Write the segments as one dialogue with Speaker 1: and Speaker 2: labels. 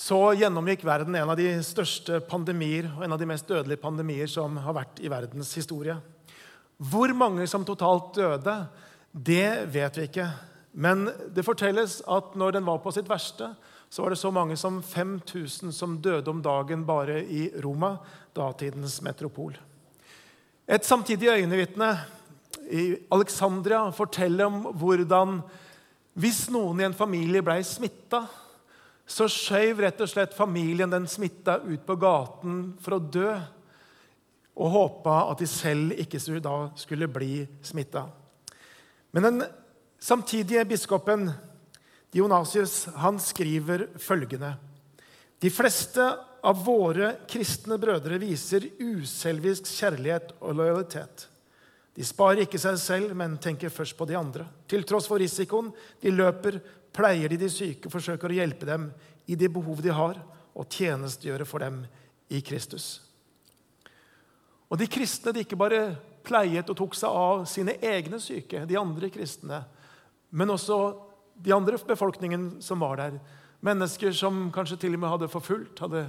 Speaker 1: så gjennomgikk verden en av de største pandemier og en av de mest dødelige pandemier som har vært i verdens historie. Hvor mange som totalt døde, det vet vi ikke. Men det fortelles at når den var på sitt verste, så var det så mange som 5000 som døde om dagen bare i Roma, datidens metropol. Et samtidig øyenvitne i Alexandria forteller om hvordan hvis noen i en familie ble smitta, så skjøv rett og slett familien den smitta ut på gaten for å dø og håpa at de selv ikke da skulle bli smitta. Men den samtidige biskopen Dionasius han skriver følgende.: De fleste av våre kristne brødre viser uselvisk kjærlighet og lojalitet. De sparer ikke seg selv, men tenker først på de andre. Til tross for risikoen de løper, pleier de de syke, forsøker å hjelpe dem i de behov de har, og tjenestegjøre for dem i Kristus. Og De kristne de ikke bare pleiet og tok seg av sine egne syke, de andre kristne, men også de andre befolkningen som var der. Mennesker som kanskje til og med hadde forfulgt, hadde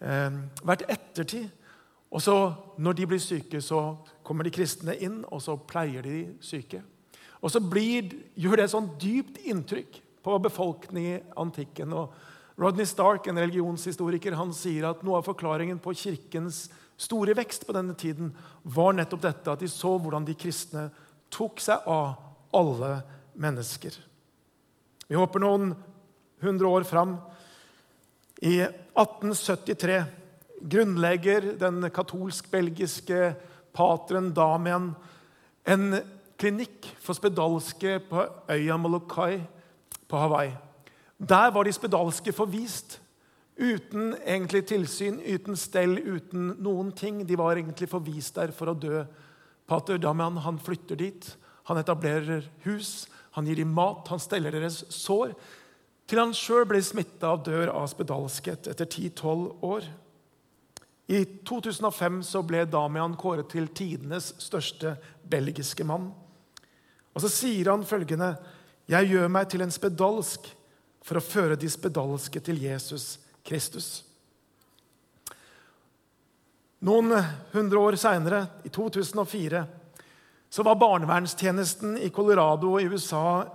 Speaker 1: eh, vært ettertid. Og så, Når de blir syke, så kommer de kristne inn, og så pleier de syke. Og så blir, gjør det sånn dypt inntrykk på befolkningen i antikken. og Rodney Stark, en religionshistoriker, han sier at noe av forklaringen på kirkens store vekst på denne tiden var nettopp dette at de så hvordan de kristne tok seg av alle mennesker. Vi håper noen hundre år fram. I 1873 grunnlegger den katolsk-belgiske pateren Damien en klinikk for spedalske på øya Molokai på Hawaii. Der var de spedalske forvist. Uten egentlig tilsyn, uten stell, uten noen ting. De var egentlig forvist der for å dø. Pater Damian han flytter dit. Han etablerer hus, han gir dem mat, han steller deres sår. Til han sjøl blir smitta og dør av spedalskhet etter 10-12 år. I 2005 så ble Damian kåret til tidenes største belgiske mann. Og Så sier han følgende.: Jeg gjør meg til en spedalsk for å føre de spedalske til Jesus Kristus. Noen hundre år seinere, i 2004, så var barnevernstjenesten i Colorado i USA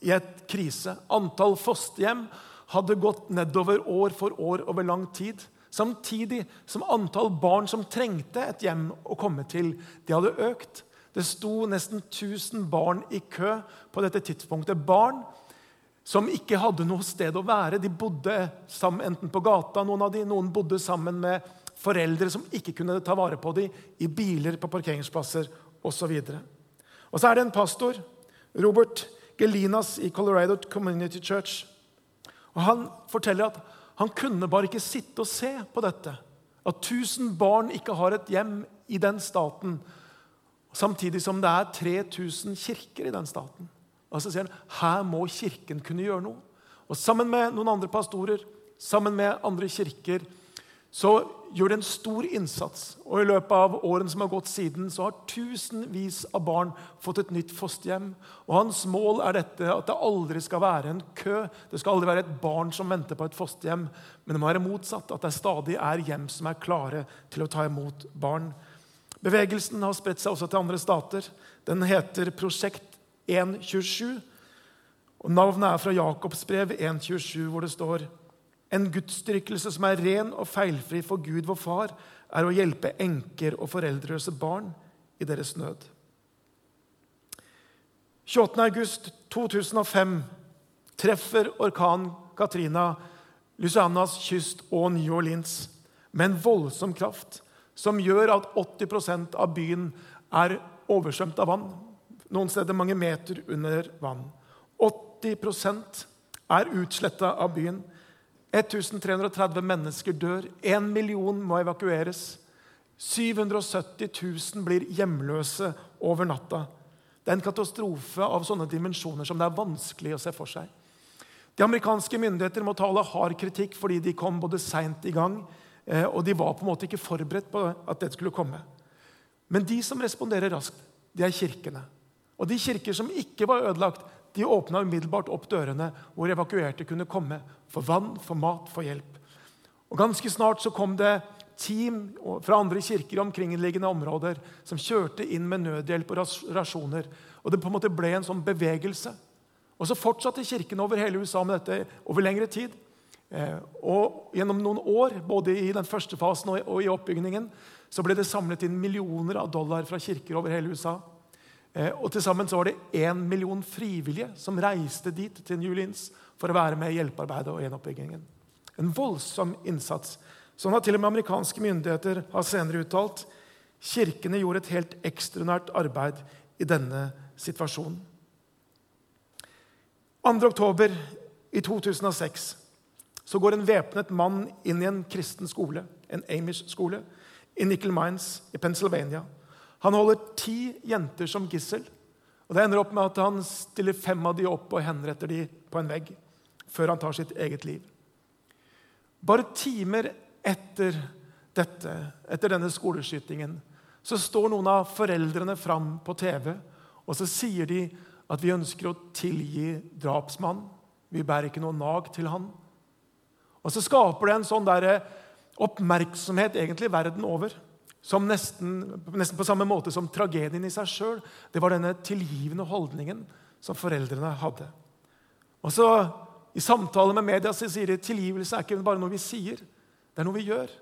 Speaker 1: i et krise. Antall fosterhjem hadde gått nedover år for år over lang tid. Samtidig som antall barn som trengte et hjem å komme til, de hadde økt. Det sto nesten 1000 barn i kø på dette tidspunktet. Barn som ikke hadde noe sted å være. De bodde sammen, enten på gata, noen av de, noen bodde sammen med foreldre som ikke kunne ta vare på dem, i biler på parkeringsplasser osv. Og, og så er det en pastor, Robert Gelinas i Colorado Community Church. Og Han forteller at han kunne bare ikke sitte og se på dette. At 1000 barn ikke har et hjem i den staten, samtidig som det er 3000 kirker i den staten. Og så sier han her må Kirken kunne gjøre noe. Og Sammen med noen andre pastorer, sammen med andre kirker, så gjør det en stor innsats. Og I løpet av årene som har gått siden, så har tusenvis av barn fått et nytt fosterhjem. Og Hans mål er dette, at det aldri skal være en kø. Det skal aldri være et barn som venter på et fosterhjem. Men det må være motsatt, at det stadig er hjem som er klare til å ta imot barn. Bevegelsen har spredt seg også til andre stater. Den heter Prosjekt 1,27. Og Navnet er fra Jakobs brev 1,27, hvor det står En gudsdyrkelse som er ren og feilfri for Gud, vår Far, er å hjelpe enker og foreldreløse barn i deres nød. 28.8.2005 treffer orkanen Katrina Lucianas kyst og New Orleans med en voldsom kraft som gjør at 80% av byen er oversvømt av vann noen steder mange meter under vann. 80% er utsletta av byen. 1330 mennesker dør. Én million må evakueres. 770 000 blir hjemløse over natta. Det er en katastrofe av sånne dimensjoner som det er vanskelig å se for seg. De amerikanske myndigheter må tale hard kritikk fordi de kom både seint i gang, og de var på en måte ikke forberedt på at dette skulle komme. Men de som responderer raskt, det er kirkene. Og de kirker som ikke var ødelagt, de åpna umiddelbart opp dørene hvor evakuerte kunne komme for vann, for mat, for hjelp. Og Ganske snart så kom det team fra andre kirker i omkringliggende områder som kjørte inn med nødhjelp og rasjoner. Og Det på en måte ble en sånn bevegelse. Og Så fortsatte kirken over hele USA med dette over lengre tid. Eh, og Gjennom noen år, både i den første fasen og i oppbyggingen, så ble det samlet inn millioner av dollar fra kirker over hele USA. Eh, og Til sammen var det én million frivillige som reiste dit til New Orleans for å være med i hjelpearbeidet og gjenoppbyggingen. En voldsom innsats. Sånn at til og med amerikanske myndigheter har senere uttalt kirkene gjorde et helt ekstraordinært arbeid i denne situasjonen. 2. oktober i 2006 så går en væpnet mann inn i en kristen skole, en Amish-skole, i Nickel Mines i Pennsylvania. Han holder ti jenter som gissel. og Det ender opp med at han stiller fem av de opp og henretter de på en vegg før han tar sitt eget liv. Bare timer etter dette, etter denne skoleskytingen, så står noen av foreldrene fram på TV, og så sier de at vi ønsker å tilgi drapsmannen. Vi bærer ikke noe nag til han. Og så skaper det en sånn der oppmerksomhet egentlig verden over. Som nesten, nesten på samme måte som tragedien i seg sjøl. Det var denne tilgivende holdningen som foreldrene hadde. Og så I samtale med media så sier de at tilgivelse er ikke bare noe vi sier, det er noe vi gjør.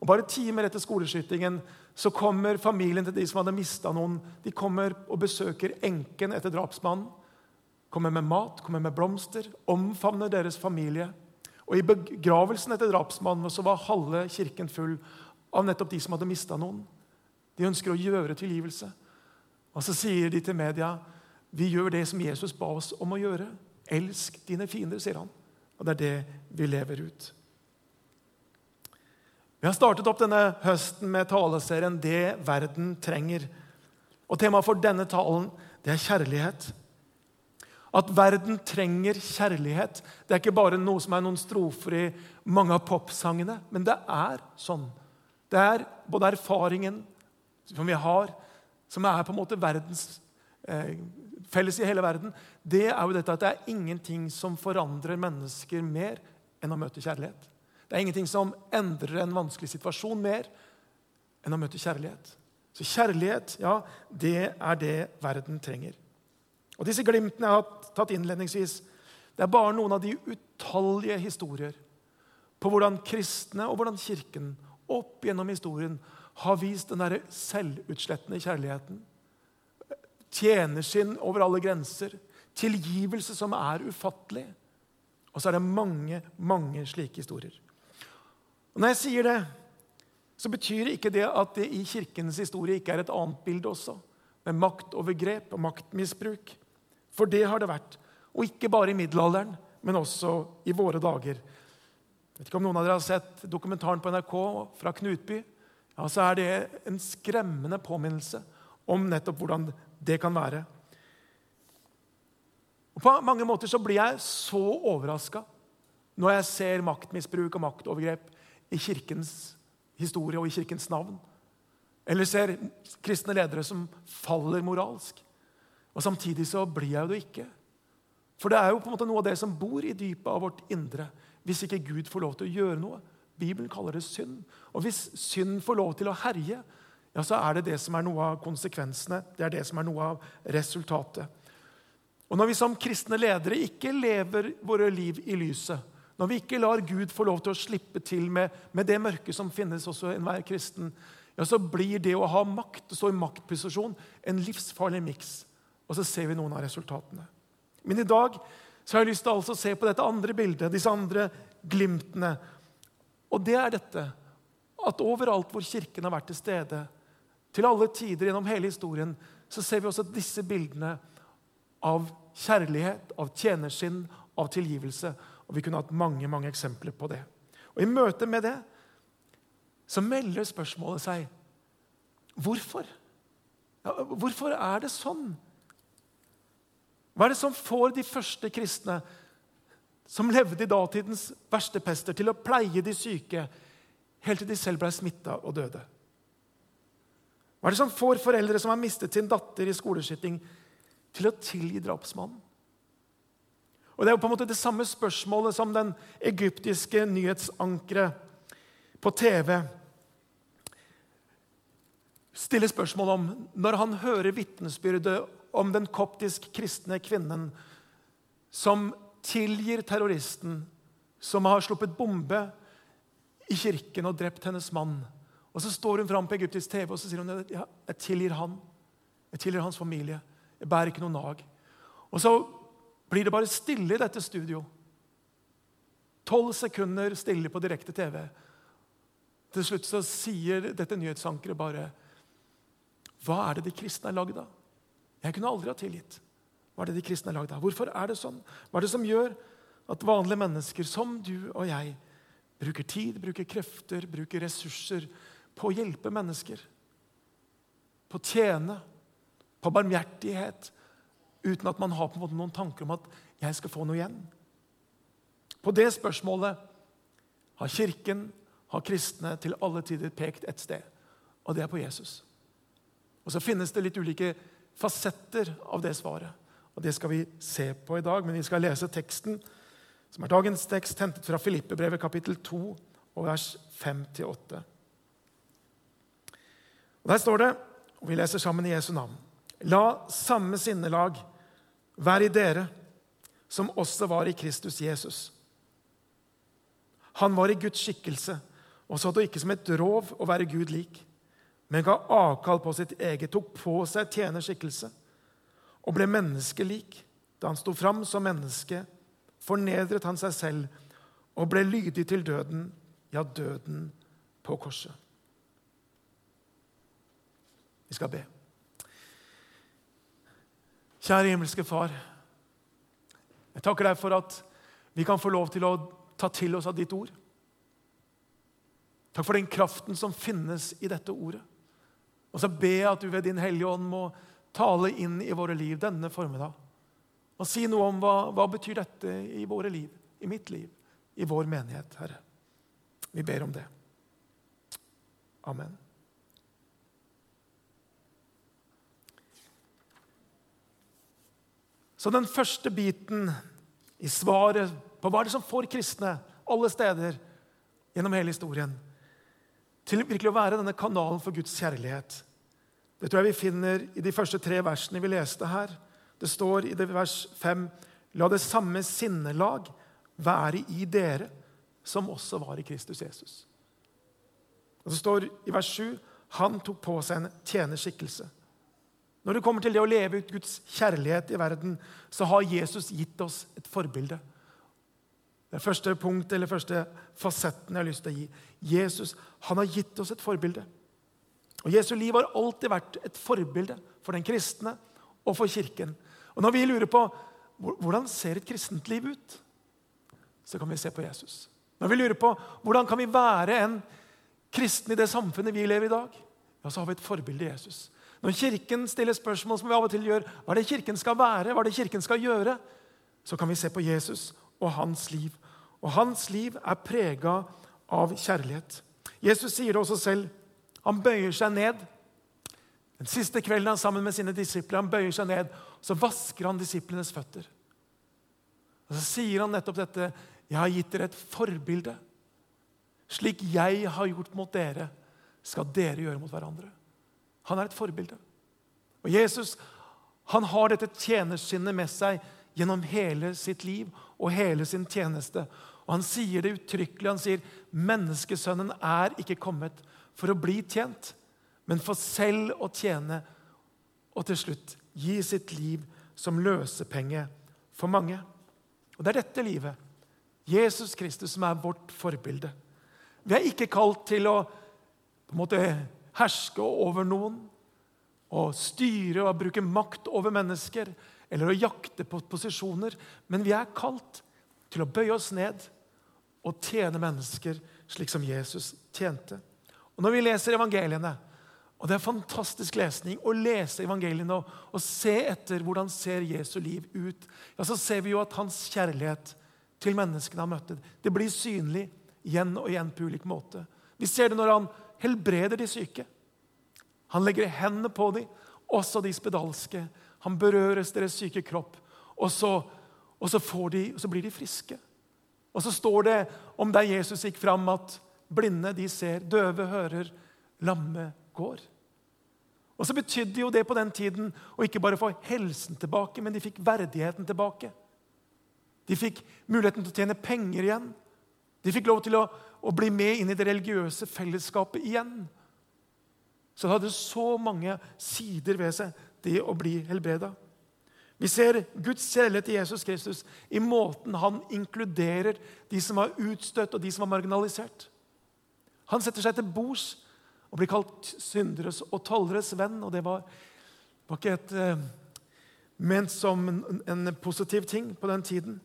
Speaker 1: Og Bare timer etter skoleskytingen så kommer familien til de som hadde mista noen. De kommer og besøker enken etter drapsmannen. Kommer med mat, kommer med blomster, omfavner deres familie. Og I begravelsen etter drapsmannen så var halve kirken full av nettopp de som hadde mista noen. De ønsker å gjøre tilgivelse. Og Så sier de til media vi gjør det som Jesus ba oss om å gjøre. Elsk dine fiender, sier han. Og det er det vi lever ut. Vi har startet opp denne høsten med taleserien 'Det verden trenger'. Og Temaet for denne talen det er kjærlighet. At verden trenger kjærlighet, det er ikke bare noe som er noen strofer i mange av popsangene, men det er sånn. Det er både erfaringen som vi har, som er på en måte verdens, eh, felles i hele verden, det er jo dette at det er ingenting som forandrer mennesker mer enn å møte kjærlighet. Det er ingenting som endrer en vanskelig situasjon mer enn å møte kjærlighet. Så kjærlighet, ja, det er det verden trenger. Og Disse glimtene jeg har tatt innledningsvis, det er bare noen av de utallige historier på hvordan kristne og hvordan Kirken opp gjennom historien har vist den der selvutslettende kjærligheten. Tjenersinn over alle grenser. Tilgivelse som er ufattelig. Og så er det mange, mange slike historier. Og Når jeg sier det, så betyr ikke det at det i Kirkens historie ikke er et annet bilde også, med maktovergrep og maktmisbruk. For det har det vært. Og ikke bare i middelalderen, men også i våre dager. Jeg vet ikke om noen av dere har sett dokumentaren på NRK fra Knutby. Ja, så er det en skremmende påminnelse om nettopp hvordan det kan være. Og På mange måter så blir jeg så overraska når jeg ser maktmisbruk og maktovergrep i Kirkens historie og i Kirkens navn. Eller ser kristne ledere som faller moralsk. Og Samtidig så blir jeg jo det ikke. For det er jo på en måte noe av det som bor i dypet av vårt indre hvis ikke Gud får lov til å gjøre noe. Bibelen kaller det synd. Og hvis synd får lov til å herje, ja, så er det det som er noe av konsekvensene. Det er det som er noe av resultatet. Og Når vi som kristne ledere ikke lever våre liv i lyset, når vi ikke lar Gud få lov til å slippe til med, med det mørket som finnes i enhver kristen, ja, så blir det å ha makt, og stå i maktposisjon, en livsfarlig miks. Og så ser vi noen av resultatene. Men i dag så har jeg lyst til altså å se på dette andre bildet, disse andre glimtene. Og det er dette at overalt hvor Kirken har vært til stede, til alle tider gjennom hele historien, så ser vi også disse bildene av kjærlighet, av tjenersinn, av tilgivelse. Og Vi kunne hatt mange mange eksempler på det. Og I møte med det så melder spørsmålet seg hvorfor? Ja, hvorfor er det sånn? Hva er det som får de første kristne som levde i datidens verste pester, til å pleie de syke helt til de selv ble smitta og døde? Hva er det som får foreldre som har mistet sin datter i skoleskyting, til å tilgi drapsmannen? Og Det er jo på en måte det samme spørsmålet som den egyptiske nyhetsankeret på TV stiller spørsmål om når han hører vitnesbyrdet om den koptisk kristne kvinnen som tilgir terroristen som har sluppet bombe i kirken og drept hennes mann. Og Så står hun fram på egyptisk TV og så sier hun, ja, jeg tilgir han. Jeg tilgir hans familie. Jeg bærer ikke noe nag. Og så blir det bare stille i dette studio. Tolv sekunder stille på direkte TV. Til slutt så sier dette nyhetsankeret bare Hva er det de kristne er lagd av? Jeg kunne aldri ha tilgitt. Hva er det de kristne har lagd av? Hvorfor er det sånn? Hva er det som gjør at vanlige mennesker som du og jeg bruker tid, bruker krefter, bruker ressurser på å hjelpe mennesker? På å tjene, på barmhjertighet, uten at man har på en måte noen tanker om at jeg skal få noe igjen? På det spørsmålet har Kirken, har kristne, til alle tider pekt et sted, og det er på Jesus. Og Så finnes det litt ulike fasetter av det svaret. Og Det skal vi se på i dag, men vi skal lese teksten, som er dagens tekst, hentet fra Filippebrevet kapittel 2, og vers 5-8. Og Der står det, og vi leser sammen i Jesu navn La samme sinnelag være i dere som også var i Kristus Jesus. Han var i Guds skikkelse og så det ikke som et rov å være Gud lik men ga avkall på sitt eget, tok på seg tjenerskikkelse og ble menneskelik. Da han sto fram som menneske, fornedret han seg selv og ble lydig til døden, ja, døden på korset. Vi skal be. Kjære himmelske Far. Jeg takker deg for at vi kan få lov til å ta til oss av ditt ord. Takk for den kraften som finnes i dette ordet. Og så ber jeg at du ved Din Hellige Ånd må tale inn i våre liv denne formiddag. Og si noe om hva, hva betyr dette i våre liv, i mitt liv, i vår menighet, Herre. Vi ber om det. Amen. Så den første biten i svaret på hva er det som får kristne alle steder gjennom hele historien, til virkelig å være denne kanalen for Guds kjærlighet. Det tror jeg vi finner i de første tre versene vi leste her. Det står i det vers 5.: La det samme sinnelag være i dere som også var i Kristus Jesus. Og Det står i vers 7.: Han tok på seg en tjenerskikkelse. Når det kommer til det å leve ut Guds kjærlighet i verden, så har Jesus gitt oss et forbilde. Det første punktet, eller første fasetten jeg har lyst til å gi. Jesus han har gitt oss et forbilde. Og Jesu liv har alltid vært et forbilde for den kristne og for Kirken. Og Når vi lurer på hvordan ser et kristent liv ut, så kan vi se på Jesus. Når vi lurer på hvordan kan vi være en kristen i det samfunnet vi lever i i dag, ja, så har vi et forbilde i Jesus. Når Kirken stiller spørsmål som vi av og til gjør, hva er det Kirken skal være, hva er det Kirken skal gjøre, så kan vi se på Jesus og hans liv. Og hans liv er prega av kjærlighet. Jesus sier det også selv. Han bøyer seg ned. Den siste kvelden han sammen med sine disipler, han bøyer seg ned, så vasker han disiplenes føtter. Og Så sier han nettopp dette. 'Jeg har gitt dere et forbilde.' 'Slik jeg har gjort mot dere, skal dere gjøre mot hverandre.' Han er et forbilde. Og Jesus han har dette tjenersinnet med seg gjennom hele sitt liv og hele sin tjeneste. Og Han sier det uttrykkelig. Han sier, 'Menneskesønnen er ikke kommet for å bli tjent, men for selv å tjene' og til slutt gi sitt liv som løsepenge for mange. Og Det er dette livet, Jesus Kristus, som er vårt forbilde. Vi er ikke kalt til å på en måte herske over noen og styre og bruke makt over mennesker eller å jakte på posisjoner, men vi er kalt til å bøye oss ned og tjene mennesker slik som Jesus tjente. Og Når vi leser evangeliene, Og Det er fantastisk lesning å lese evangeliene og, og se etter hvordan ser Jesu liv ut. Ja, Så ser vi jo at hans kjærlighet til menneskene han møtte, det blir synlig igjen og igjen på ulik måte. Vi ser det når han helbreder de syke. Han legger hendene på dem, også de spedalske. Han berøres deres syke kropp, og så, og så, de, så blir de friske. Og så står det om der Jesus gikk fram, at blinde de ser, døve hører, lamme går. Og så betydde jo det på den tiden å ikke bare få helsen tilbake, men de fikk verdigheten tilbake. De fikk muligheten til å tjene penger igjen. De fikk lov til å, å bli med inn i det religiøse fellesskapet igjen. Så det hadde så mange sider ved seg, det å bli helbreda. Vi ser Guds kjærlighet til Jesus Kristus i måten han inkluderer de som var utstøtt og de som var marginalisert. Han setter seg til bords og blir kalt synderes og tolleres venn. og Det var, var ikke et, eh, ment som en, en, positiv ting på den tiden.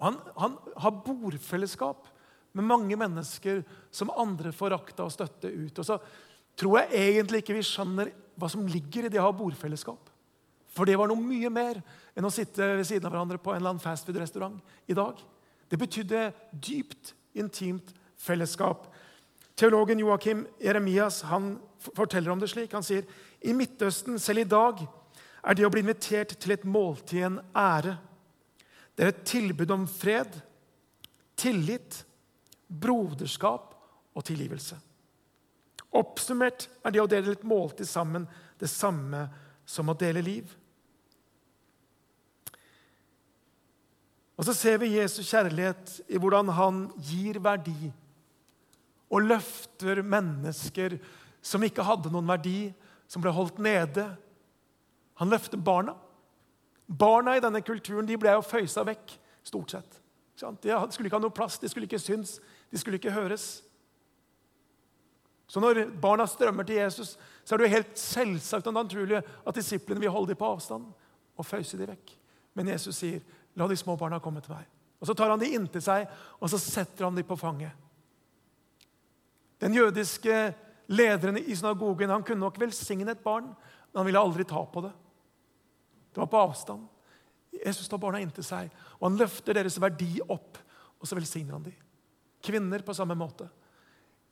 Speaker 1: Han, han, har bordfellesskap med mange mennesker som andre forakta og støtte ut. Og så tror jeg egentlig ikke vi skjønner hva som ligger i det å ha bordfellesskap. For det var noe mye mer enn å sitte ved siden av hverandre på en eller annen fastfood-restaurant i dag. Det betydde dypt, intimt fellesskap Teologen Joakim Jeremias han forteller om det slik. Han sier i Midtøsten, selv i dag, er det å bli invitert til et måltid en ære. Det er et tilbud om fred, tillit, broderskap og tilgivelse. Oppsummert er det å dele et måltid sammen det samme som å dele liv. Og Så ser vi Jesu kjærlighet i hvordan han gir verdi og løfter mennesker som ikke hadde noen verdi, som ble holdt nede. Han løfter barna. Barna i denne kulturen de ble jo føysa vekk, stort sett. De skulle ikke ha noe plass, de skulle ikke synes, de skulle ikke høres. Så når barna strømmer til Jesus, så er det jo helt selvsagt og naturlig at disiplene vil holde dem på avstand og føyse dem vekk. Men Jesus sier, 'La de små barna komme til meg.' Og Så tar han dem inntil seg og så setter han dem på fanget. Den jødiske lederen i synagogen han kunne nok velsigne et barn, men han ville aldri ta på det. Det var på avstand. Jesus tar barna inntil seg, og han løfter deres verdi opp, og så velsigner han dem. Kvinner på samme måte.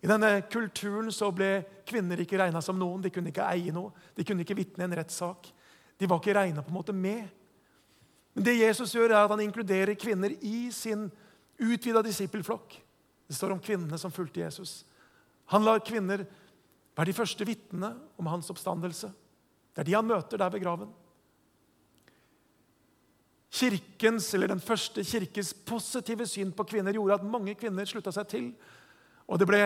Speaker 1: I denne kulturen så ble kvinner ikke regna som noen. De kunne ikke eie noe. De kunne ikke vitne i en rettssak. De var ikke regna med. Men det Jesus gjør, er at han inkluderer kvinner i sin utvida disippelflokk. Det står om kvinnene som fulgte Jesus. Han lar kvinner være de første vitnene om hans oppstandelse. Det er de han møter der ved graven. Kirkens, eller Den første kirkes positive syn på kvinner gjorde at mange kvinner slutta seg til. Og det ble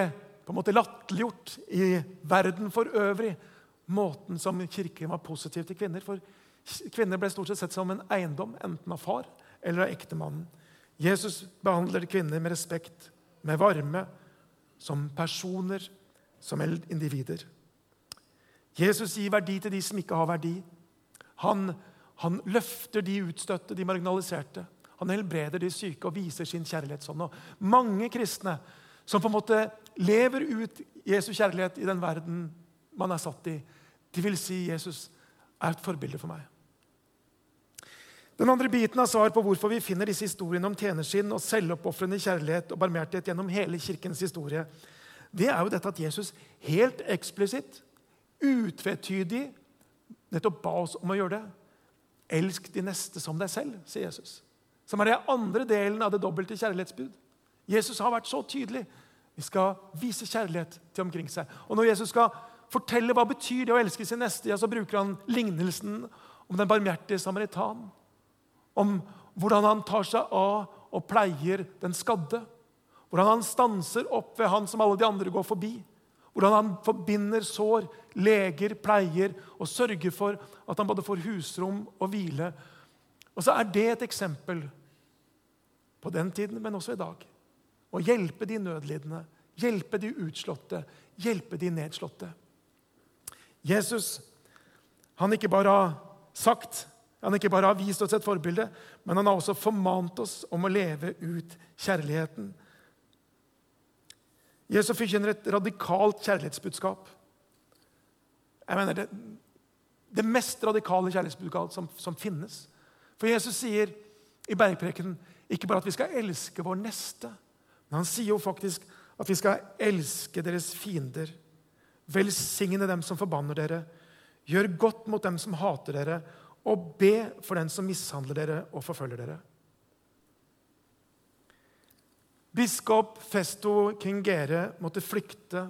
Speaker 1: på en måte latterliggjort i verden for øvrig, måten som kirken var positiv til kvinner. For kvinner ble stort sett sett som en eiendom, enten av far eller av ektemannen. Jesus behandler kvinner med respekt, med varme, som personer, som individer. Jesus gir verdi til de som ikke har verdi. Han, han løfter de utstøtte, de marginaliserte. Han helbreder de syke og viser sin kjærlighetsånd. Mange kristne som på en måte lever ut Jesu kjærlighet i den verden man er satt i, de vil si Jesus er et forbilde for meg. Den andre biten av svar på hvorfor vi finner disse historiene om tjenerskinn og selvoppofrende kjærlighet og barmhjertighet gjennom hele kirkens historie, det er jo dette at Jesus helt eksplisitt, utvetydig, nettopp ba oss om å gjøre det. Elsk de neste som deg selv, sier Jesus. Som er den andre delen av det dobbelte kjærlighetsbud. Jesus har vært så tydelig. Vi skal vise kjærlighet til omkring seg. Og når Jesus skal fortelle hva betyr det å elske sin neste, ja, så bruker han lignelsen om den barmhjertige samaritan om hvordan han tar seg av og pleier den skadde. Hvordan han stanser opp ved han som alle de andre går forbi. Hvordan han forbinder sår, leger, pleier og sørger for at han både får husrom og hvile. Og så er det et eksempel på den tiden, men også i dag. Å hjelpe de nødlidende, hjelpe de utslåtte, hjelpe de nedslåtte. Jesus han ikke bare har sagt han ikke bare har vist oss et forbilde, men han har også formant oss om å leve ut kjærligheten. Jesus forkynner et radikalt kjærlighetsbudskap. jeg mener det, det mest radikale kjærlighetsbudskapet som, som, finnes. For Jesus sier i bergprekenen ikke bare at vi skal elske vår neste, men han sier jo faktisk at vi skal elske deres fiender. Velsigne dem som forbanner dere. Gjør godt mot dem som hater dere, og be for den som mishandler dere og forfølger dere. Biskop Festo Kingere måtte flykte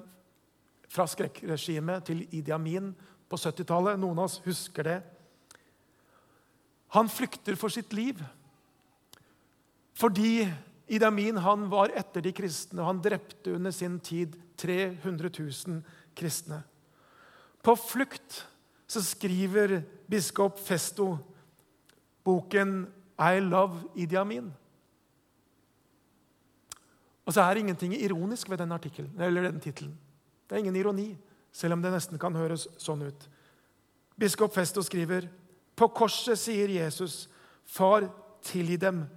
Speaker 1: fra skrekkregimet til Idi Amin på 70-tallet. Noen av oss husker det. Han flykter for sitt liv fordi Idi Amin han var etter de kristne, og han drepte under sin tid 300 000 kristne. På flukt så skriver biskop Festo boken 'I Love Idi Amin'. Og så er det ingenting ironisk ved den artikkelen, eller den tittelen. Det er ingen ironi, selv om det nesten kan høres sånn ut. Biskop Festo skriver på korset sier Jesus, 'Far, tilgi dem,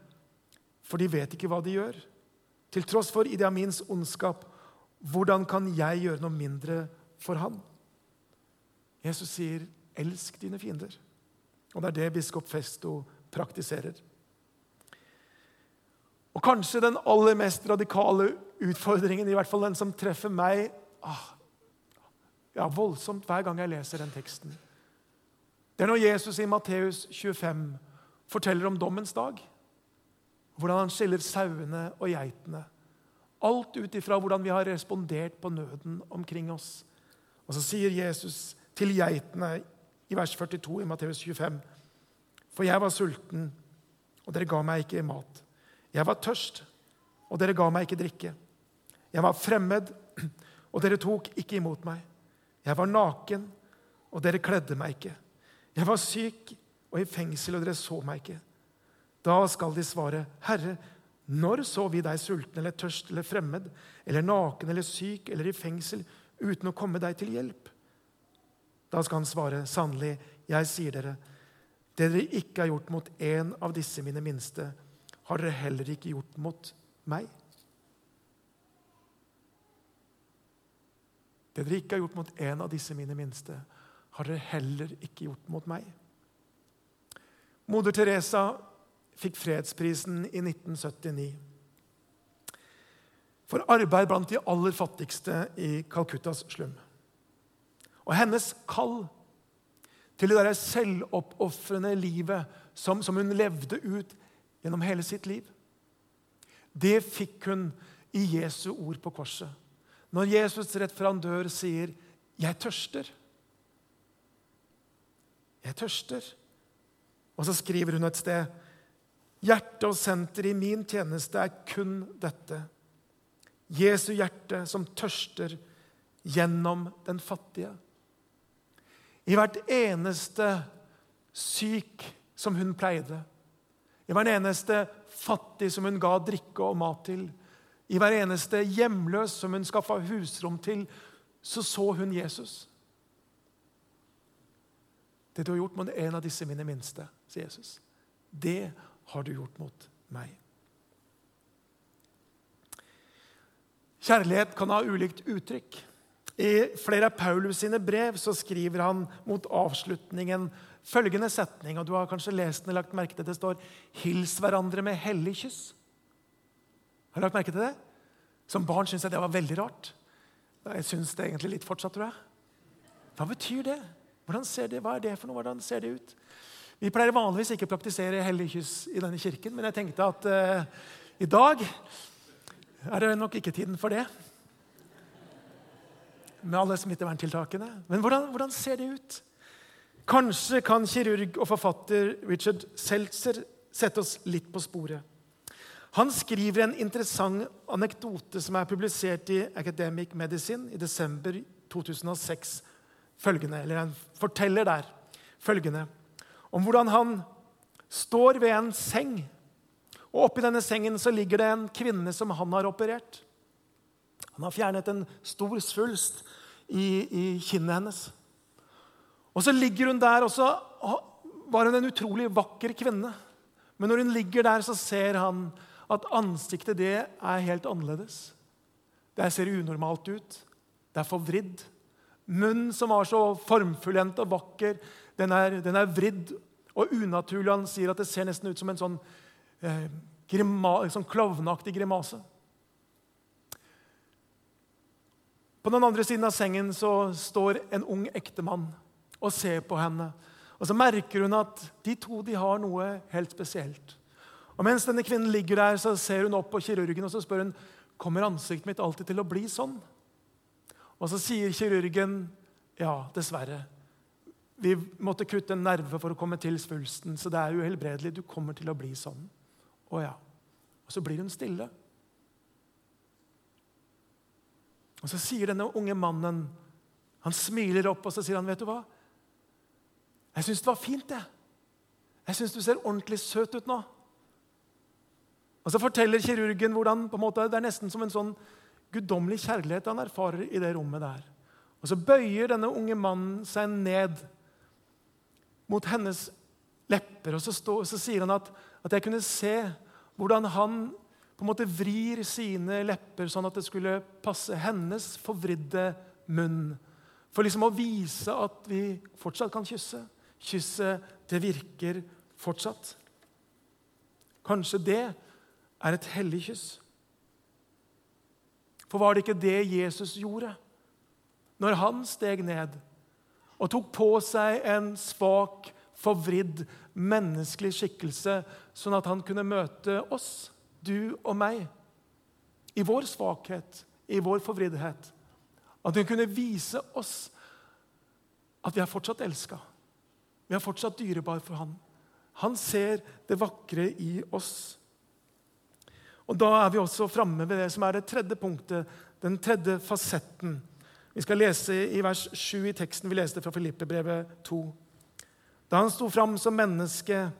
Speaker 1: for de vet ikke hva de gjør.' Til tross for Idi Amins ondskap, hvordan kan jeg gjøre noe mindre for han? Jesus sier, 'Elsk dine fiender'. Og det er det biskop Festo praktiserer. Og kanskje den aller mest radikale utfordringen, i hvert fall den som treffer meg ah, ja, voldsomt hver gang jeg leser den teksten. Det er når Jesus i Matteus 25 forteller om dommens dag. Hvordan han skiller sauene og geitene. Alt ut ifra hvordan vi har respondert på nøden omkring oss. Og så sier Jesus til geitene i vers 42 i Matteus 25.: For jeg var sulten, og dere ga meg ikke mat. Jeg var tørst, og dere ga meg ikke drikke. Jeg var fremmed, og dere tok ikke imot meg. Jeg var naken, og dere kledde meg ikke. Jeg var syk og i fengsel, og dere så meg ikke. Da skal de svare, Herre, når så vi deg sulten eller tørst eller fremmed eller naken eller syk eller i fengsel uten å komme deg til hjelp? Da skal han svare, sannelig, jeg sier dere, det dere ikke har gjort mot en av disse mine minste, har dere heller ikke gjort mot meg. Det dere ikke har gjort mot en av disse mine minste, har dere heller ikke gjort mot meg. Moder Teresa fikk fredsprisen i 1979 for arbeid blant de aller fattigste i Calcuttas slum. Og hennes kall til det der selvoppofrende livet som, som hun levde ut gjennom hele sitt liv. Det fikk hun i Jesu ord på korset. Når Jesus rett fra han dør sier, 'Jeg tørster'. Jeg tørster. Og så skriver hun et sted, 'Hjertet og senteret i min tjeneste er kun dette.' Jesu hjerte som tørster gjennom den fattige. I hvert eneste syk som hun pleide, i hver eneste fattig som hun ga drikke og mat til, i hver eneste hjemløs som hun skaffa husrom til, så så hun Jesus. Det du har gjort mot en av disse mine minste, sier Jesus, det har du gjort mot meg. Kjærlighet kan ha ulikt uttrykk. I flere av Paulus sine brev så skriver han mot avslutningen følgende setning, og du har kanskje lest den og lagt merke til det står 'Hils hverandre med hellig kyss'. Har du lagt merke til det? Som barn syns jeg det var veldig rart. Jeg syns det egentlig litt fortsatt, tror jeg. Hva betyr det? Hvordan ser det? Hva er det for noe? Hvordan ser det ut? Vi pleier vanligvis ikke å praktisere hellig kyss i denne kirken, men jeg tenkte at uh, i dag er det nok ikke tiden for det. Med alle smitteverntiltakene. Men hvordan, hvordan ser det ut? Kanskje kan kirurg og forfatter Richard Seltzer sette oss litt på sporet. Han skriver en interessant anekdote som er publisert i Academic Medicine i desember 2006. Følgende, eller Han forteller der følgende om hvordan han står ved en seng. og Oppi denne sengen så ligger det en kvinne som han har operert. Han har fjernet en stor svulst i, i kinnet hennes. Og så ligger hun der, og så var hun en utrolig vakker kvinne. Men når hun ligger der, så ser han at ansiktet det er helt annerledes. Det ser unormalt ut. Det er forvridd. Munn som var så formfullendt og vakker, den er, den er, vridd og unaturlig. Han sier at det ser nesten ut som en sånn, eh, grima, sånn klovneaktig grimase. På den andre siden av sengen så står en ung ektemann og ser på henne. Og Så merker hun at de to de har noe helt spesielt. Og Mens denne kvinnen ligger der, så ser hun opp på kirurgen og så spør hun, kommer ansiktet mitt alltid til å bli sånn. Og Så sier kirurgen ja, dessverre. Vi måtte kutte en nerve for å komme til svulsten, så det er uhelbredelig. Du kommer til å bli sånn. Å ja. Og så blir hun stille. Og Så sier denne unge mannen Han smiler opp og så sier han, vet du hva? Jeg syns det var fint, jeg. Jeg syns du ser ordentlig søt ut nå. Og Så forteller kirurgen hvordan på en måte, det er nesten som en sånn guddommelig kjærlighet han erfarer i det rommet der. Og Så bøyer denne unge mannen seg ned mot hennes lepper, og så, stå, så sier han at, at, jeg kunne se hvordan han på en måte vrir sine lepper sånn at det skulle passe hennes forvridde munn. For liksom å vise at vi fortsatt kan kysse. Kysset, det virker fortsatt. Kanskje det er et hellig kyss. For var det ikke det Jesus gjorde når han steg ned og tok på seg en svak, forvridd, menneskelig skikkelse, sånn at han kunne møte oss, du og meg, i vår svakhet, i vår forvriddhet? At hun kunne vise oss at vi er fortsatt elska. Vi er fortsatt dyrebare for han. Han ser det vakre i oss. Og Da er vi også framme ved det som er det tredje punktet, den tredje fasetten. Vi skal lese i vers 7 i teksten vi leste fra Filippebrevet 2. Da han sto fram som menneske,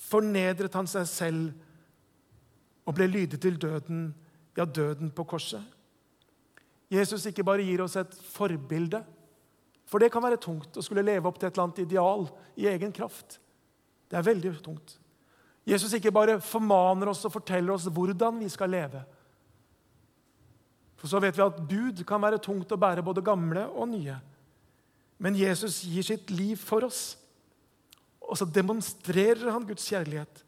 Speaker 1: fornedret han seg selv og ble lydig til døden, ja, døden på korset. Jesus ikke bare gir oss et forbilde, for det kan være tungt å skulle leve opp til et eller annet ideal i egen kraft. Det er veldig tungt. Jesus ikke bare formaner oss og forteller oss hvordan vi skal leve. For så vet vi at bud kan være tungt å bære, både gamle og nye. Men Jesus gir sitt liv for oss, og så demonstrerer han Guds kjærlighet.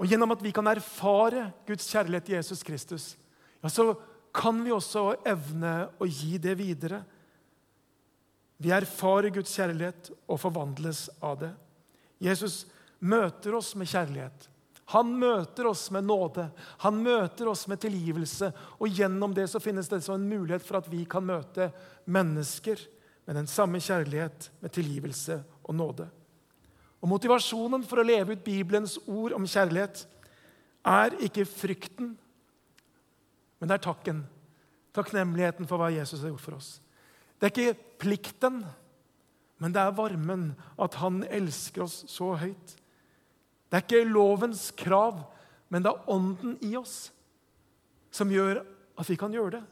Speaker 1: Og gjennom at vi kan erfare Guds kjærlighet i Jesus Kristus, ja, så kan vi også evne å gi det videre. Vi erfarer Guds kjærlighet og forvandles av det. Jesus møter oss med kjærlighet. Han møter oss med nåde, han møter oss med tilgivelse. Og gjennom det så finnes det en mulighet for at vi kan møte mennesker med den samme kjærlighet, med tilgivelse og nåde. Og Motivasjonen for å leve ut Bibelens ord om kjærlighet er ikke frykten, men det er takken. Takknemligheten for hva Jesus har gjort for oss. Det er ikke plikten, men det er varmen, at han elsker oss så høyt. Det er ikke lovens krav, men det er ånden i oss som gjør at vi kan gjøre det.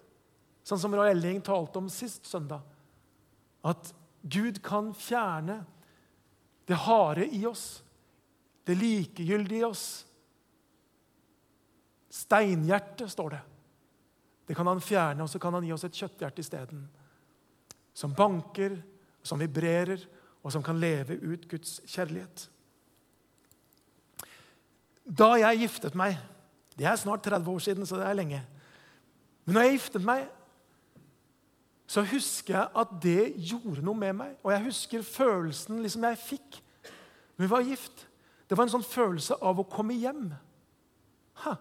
Speaker 1: Sånn som Roy Elling talte om sist søndag. At Gud kan fjerne det harde i oss, det likegyldige i oss. Steinhjerte, står det. Det kan han fjerne, og så kan han gi oss et kjøtthjerte isteden. Som banker, som vibrerer, og som kan leve ut Guds kjærlighet. Da jeg giftet meg Det er snart 30 år siden, så det er lenge. Men når jeg giftet meg, så husker jeg at det gjorde noe med meg. Og jeg husker følelsen liksom jeg fikk når vi var gift. Det var en sånn følelse av å komme hjem. Ha.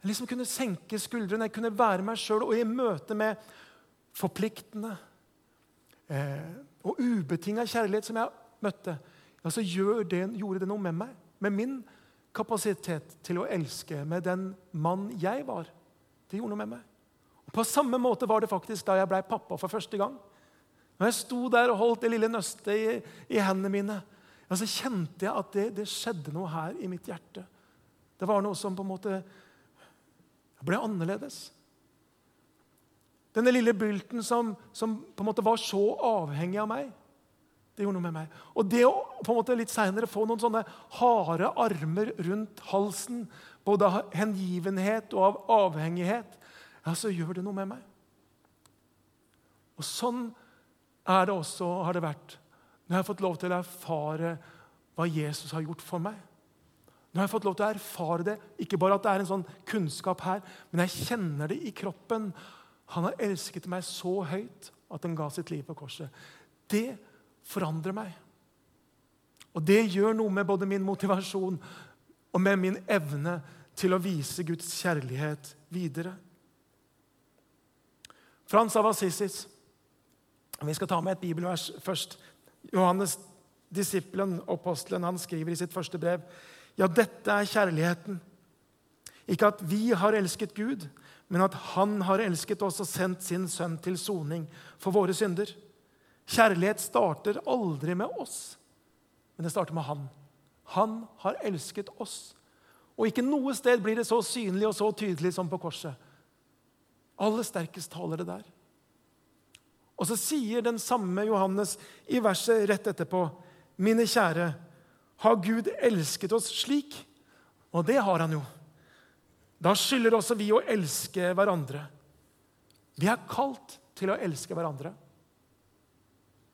Speaker 1: Jeg liksom kunne senke skuldrene, jeg kunne være meg sjøl. Og i møte med forpliktende eh, og ubetinga kjærlighet som jeg møtte, ja, så det, gjorde det noe med meg. Med min kapasitet til å elske med den mann jeg var. Det gjorde noe med meg. Og På samme måte var det faktisk da jeg ble pappa for første gang. Når jeg sto der og holdt det lille nøstet i, i hendene mine, ja, så kjente jeg at det, det, skjedde noe her i mitt hjerte. Det var noe som på en måte ble annerledes. Denne lille bylten som, som på en måte var så avhengig av meg, det gjorde noe med meg. Og det å på en måte litt senere få noen sånne harde armer rundt halsen, både av hengivenhet og av avhengighet, ja, så gjør det noe med meg. Og sånn er det også, har det vært, når jeg har fått lov til å erfare hva Jesus har gjort for meg. Nå har jeg fått lov til å erfare det. Ikke bare at det er en sånn kunnskap her, men jeg kjenner det i kroppen. Han har elsket meg så høyt at han ga sitt liv på korset. Det forandrer meg. Og det gjør noe med både min motivasjon og med min evne til å vise Guds kjærlighet videre. Frans av Assisis. Vi skal ta med et bibelvers først. Johannes, disippelen, apostelen, han skriver i sitt første brev ja, dette er kjærligheten. Ikke at vi har elsket Gud, men at Han har elsket oss og sendt sin sønn til soning for våre synder. Kjærlighet starter aldri med oss, men det starter med Han. Han har elsket oss. Og ikke noe sted blir det så synlig og så tydelig som på korset. Aller sterkest taler det der. Og så sier den samme Johannes i verset rett etterpå, mine kjære, har Gud elsket oss slik? Og det har han jo. Da skylder også vi å elske hverandre. Vi er kalt til å elske hverandre.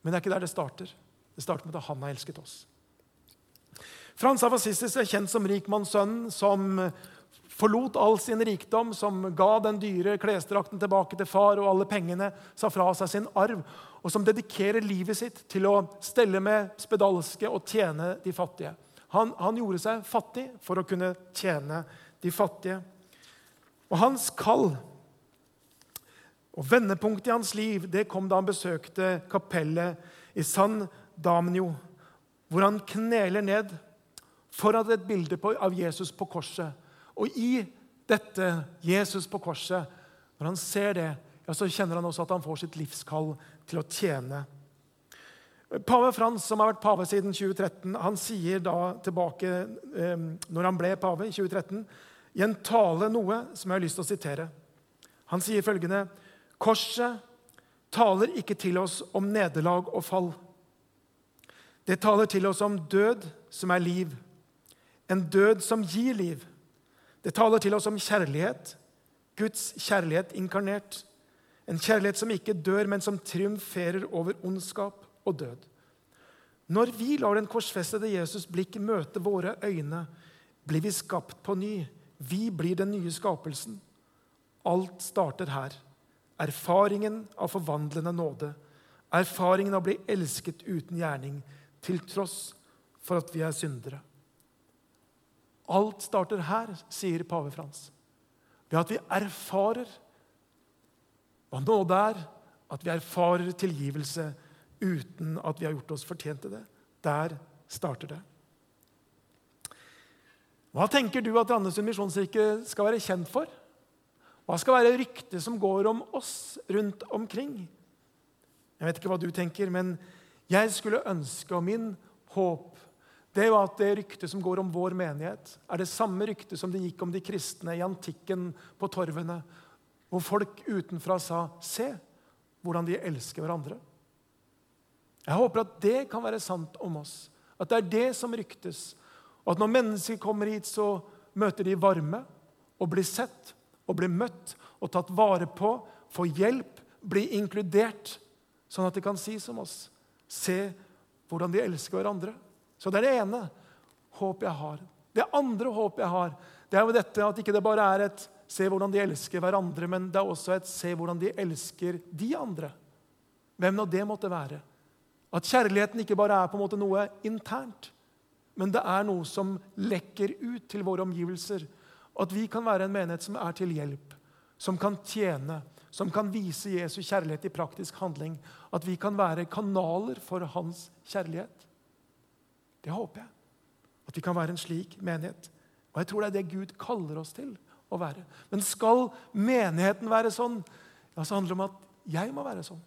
Speaker 1: Men det er ikke der det starter. Det starter med at han har elsket oss. Frans av Assistis er kjent som rikmannssønnen som forlot all sin rikdom, som ga den dyre klesdrakten tilbake til far og alle pengene, sa fra seg sin arv, og som dedikerer livet sitt til å stelle med spedalske og tjene de fattige. Han, han gjorde seg fattig for å kunne tjene de fattige. Og hans kall og vendepunktet i hans liv det kom da han besøkte kapellet i San Damnio, hvor han kneler ned foran et bilde av Jesus på korset. Og i dette Jesus på korset, når han ser det, ja, så kjenner han også at han får sitt livskall til å tjene. Pave Frans, som har vært pave siden 2013, han sier da tilbake eh, når han ble pave i 2013, i en tale noe som jeg har lyst til å sitere. Han sier følgende.: Korset taler ikke til oss om nederlag og fall. Det taler til oss om død som er liv, en død som gir liv. Det taler til oss om kjærlighet, Guds kjærlighet inkarnert. En kjærlighet som ikke dør, men som triumferer over ondskap og død. Når vi lar den korsfestede Jesus blikk møte våre øyne, blir vi skapt på ny. Vi blir den nye skapelsen. Alt starter her. Erfaringen av forvandlende nåde. Erfaringen av å bli elsket uten gjerning, til tross for at vi er syndere. Alt starter her, sier pave Frans. Ved at vi erfarer hva nåde er, at vi erfarer tilgivelse uten at vi har gjort oss fortjent til det. Der starter det. Hva tenker du at Randesund misjonskirke skal være kjent for? Hva skal være ryktet som går om oss rundt omkring? Jeg vet ikke hva du tenker, men jeg skulle ønske, og min håp det var at det ryktet som går om vår menighet, er det samme ryktet som det gikk om de kristne i antikken på torvene, hvor folk utenfra sa 'Se hvordan de elsker hverandre'. Jeg håper at det kan være sant om oss. At det er det som ryktes. Og at når mennesker kommer hit, så møter de varme og blir sett og bli møtt og tatt vare på, få hjelp, bli inkludert, sånn at de kan si som oss. Se hvordan de elsker hverandre. Så det er det ene håpet jeg har. Det andre håpet jeg har, det er jo dette at ikke det bare er et se hvordan de elsker hverandre, men det er også et se hvordan de elsker de andre. Hvem nå det måtte være. At kjærligheten ikke bare er på en måte noe internt, men det er noe som lekker ut til våre omgivelser. At vi kan være en menighet som er til hjelp, som kan tjene, som kan vise Jesu kjærlighet i praktisk handling. At vi kan være kanaler for hans kjærlighet. Det håper jeg. At vi kan være en slik menighet. Og jeg tror det er det Gud kaller oss til å være. Men skal menigheten være sånn, ja, så handler det om at jeg må være sånn.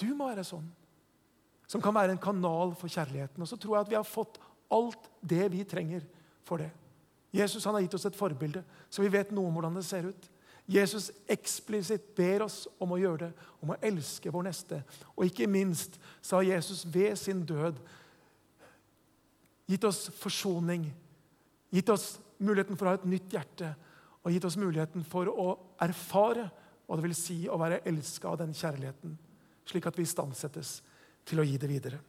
Speaker 1: Du må være sånn. Som kan være en kanal for kjærligheten. Og så tror jeg at vi har fått alt det vi trenger for det. Jesus han har gitt oss et forbilde, så vi vet noe om hvordan det ser ut. Jesus eksplisitt ber oss om å gjøre det, om å elske vår neste. Og ikke minst så har Jesus ved sin død gitt oss forsoning, gitt oss muligheten for å ha et nytt hjerte og gitt oss muligheten for å erfare hva det vil si å være elska av den kjærligheten slik at vi istandsettes til å gi det videre.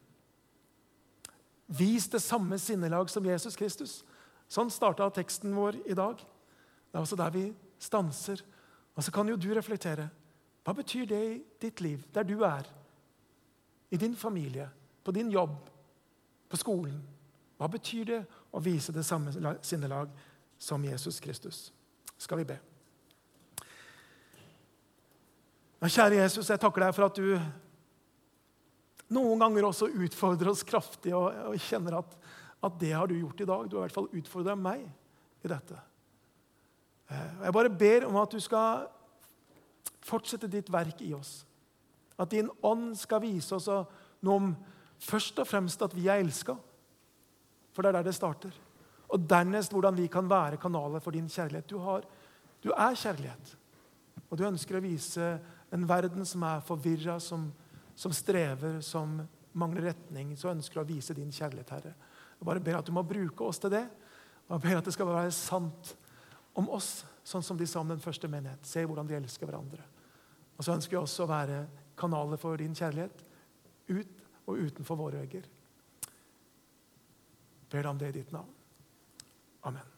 Speaker 1: Vis det samme sinnelag som Jesus Kristus. Sånn starta teksten vår i dag. Det er også der vi stanser. Og så kan jo du reflektere. Hva betyr det i ditt liv, der du er? I din familie, på din jobb, på skolen? Hva betyr det å vise det samme sinnelag som Jesus Kristus? Skal vi be. Ja, kjære Jesus, jeg takker deg for at du noen ganger også utfordrer oss kraftig og, og kjenner at, at, det har du gjort i dag. Du har i hvert fall utfordra meg i dette. Eh, jeg bare ber om at du skal fortsette ditt verk i oss. At din ånd skal vise oss noe om først og fremst at vi er elska. For det er der det starter. Og dernest hvordan vi kan være kanaler for din kjærlighet. Du, har, du er kjærlighet. Og du ønsker å vise en verden som er forvirra, som, som, strever, som mangler retning. Så ønsker du å vise din kjærlighet, Herre. Jeg bare ber at du må bruke oss til det. Og jeg ber at det skal være sant om oss, sånn som de sa om den første menighet. Se hvordan de elsker hverandre. Og så ønsker jeg også å være kanaler for din kjærlighet ut og utenfor våre vegger. Ber deg om det i ditt navn. Amen.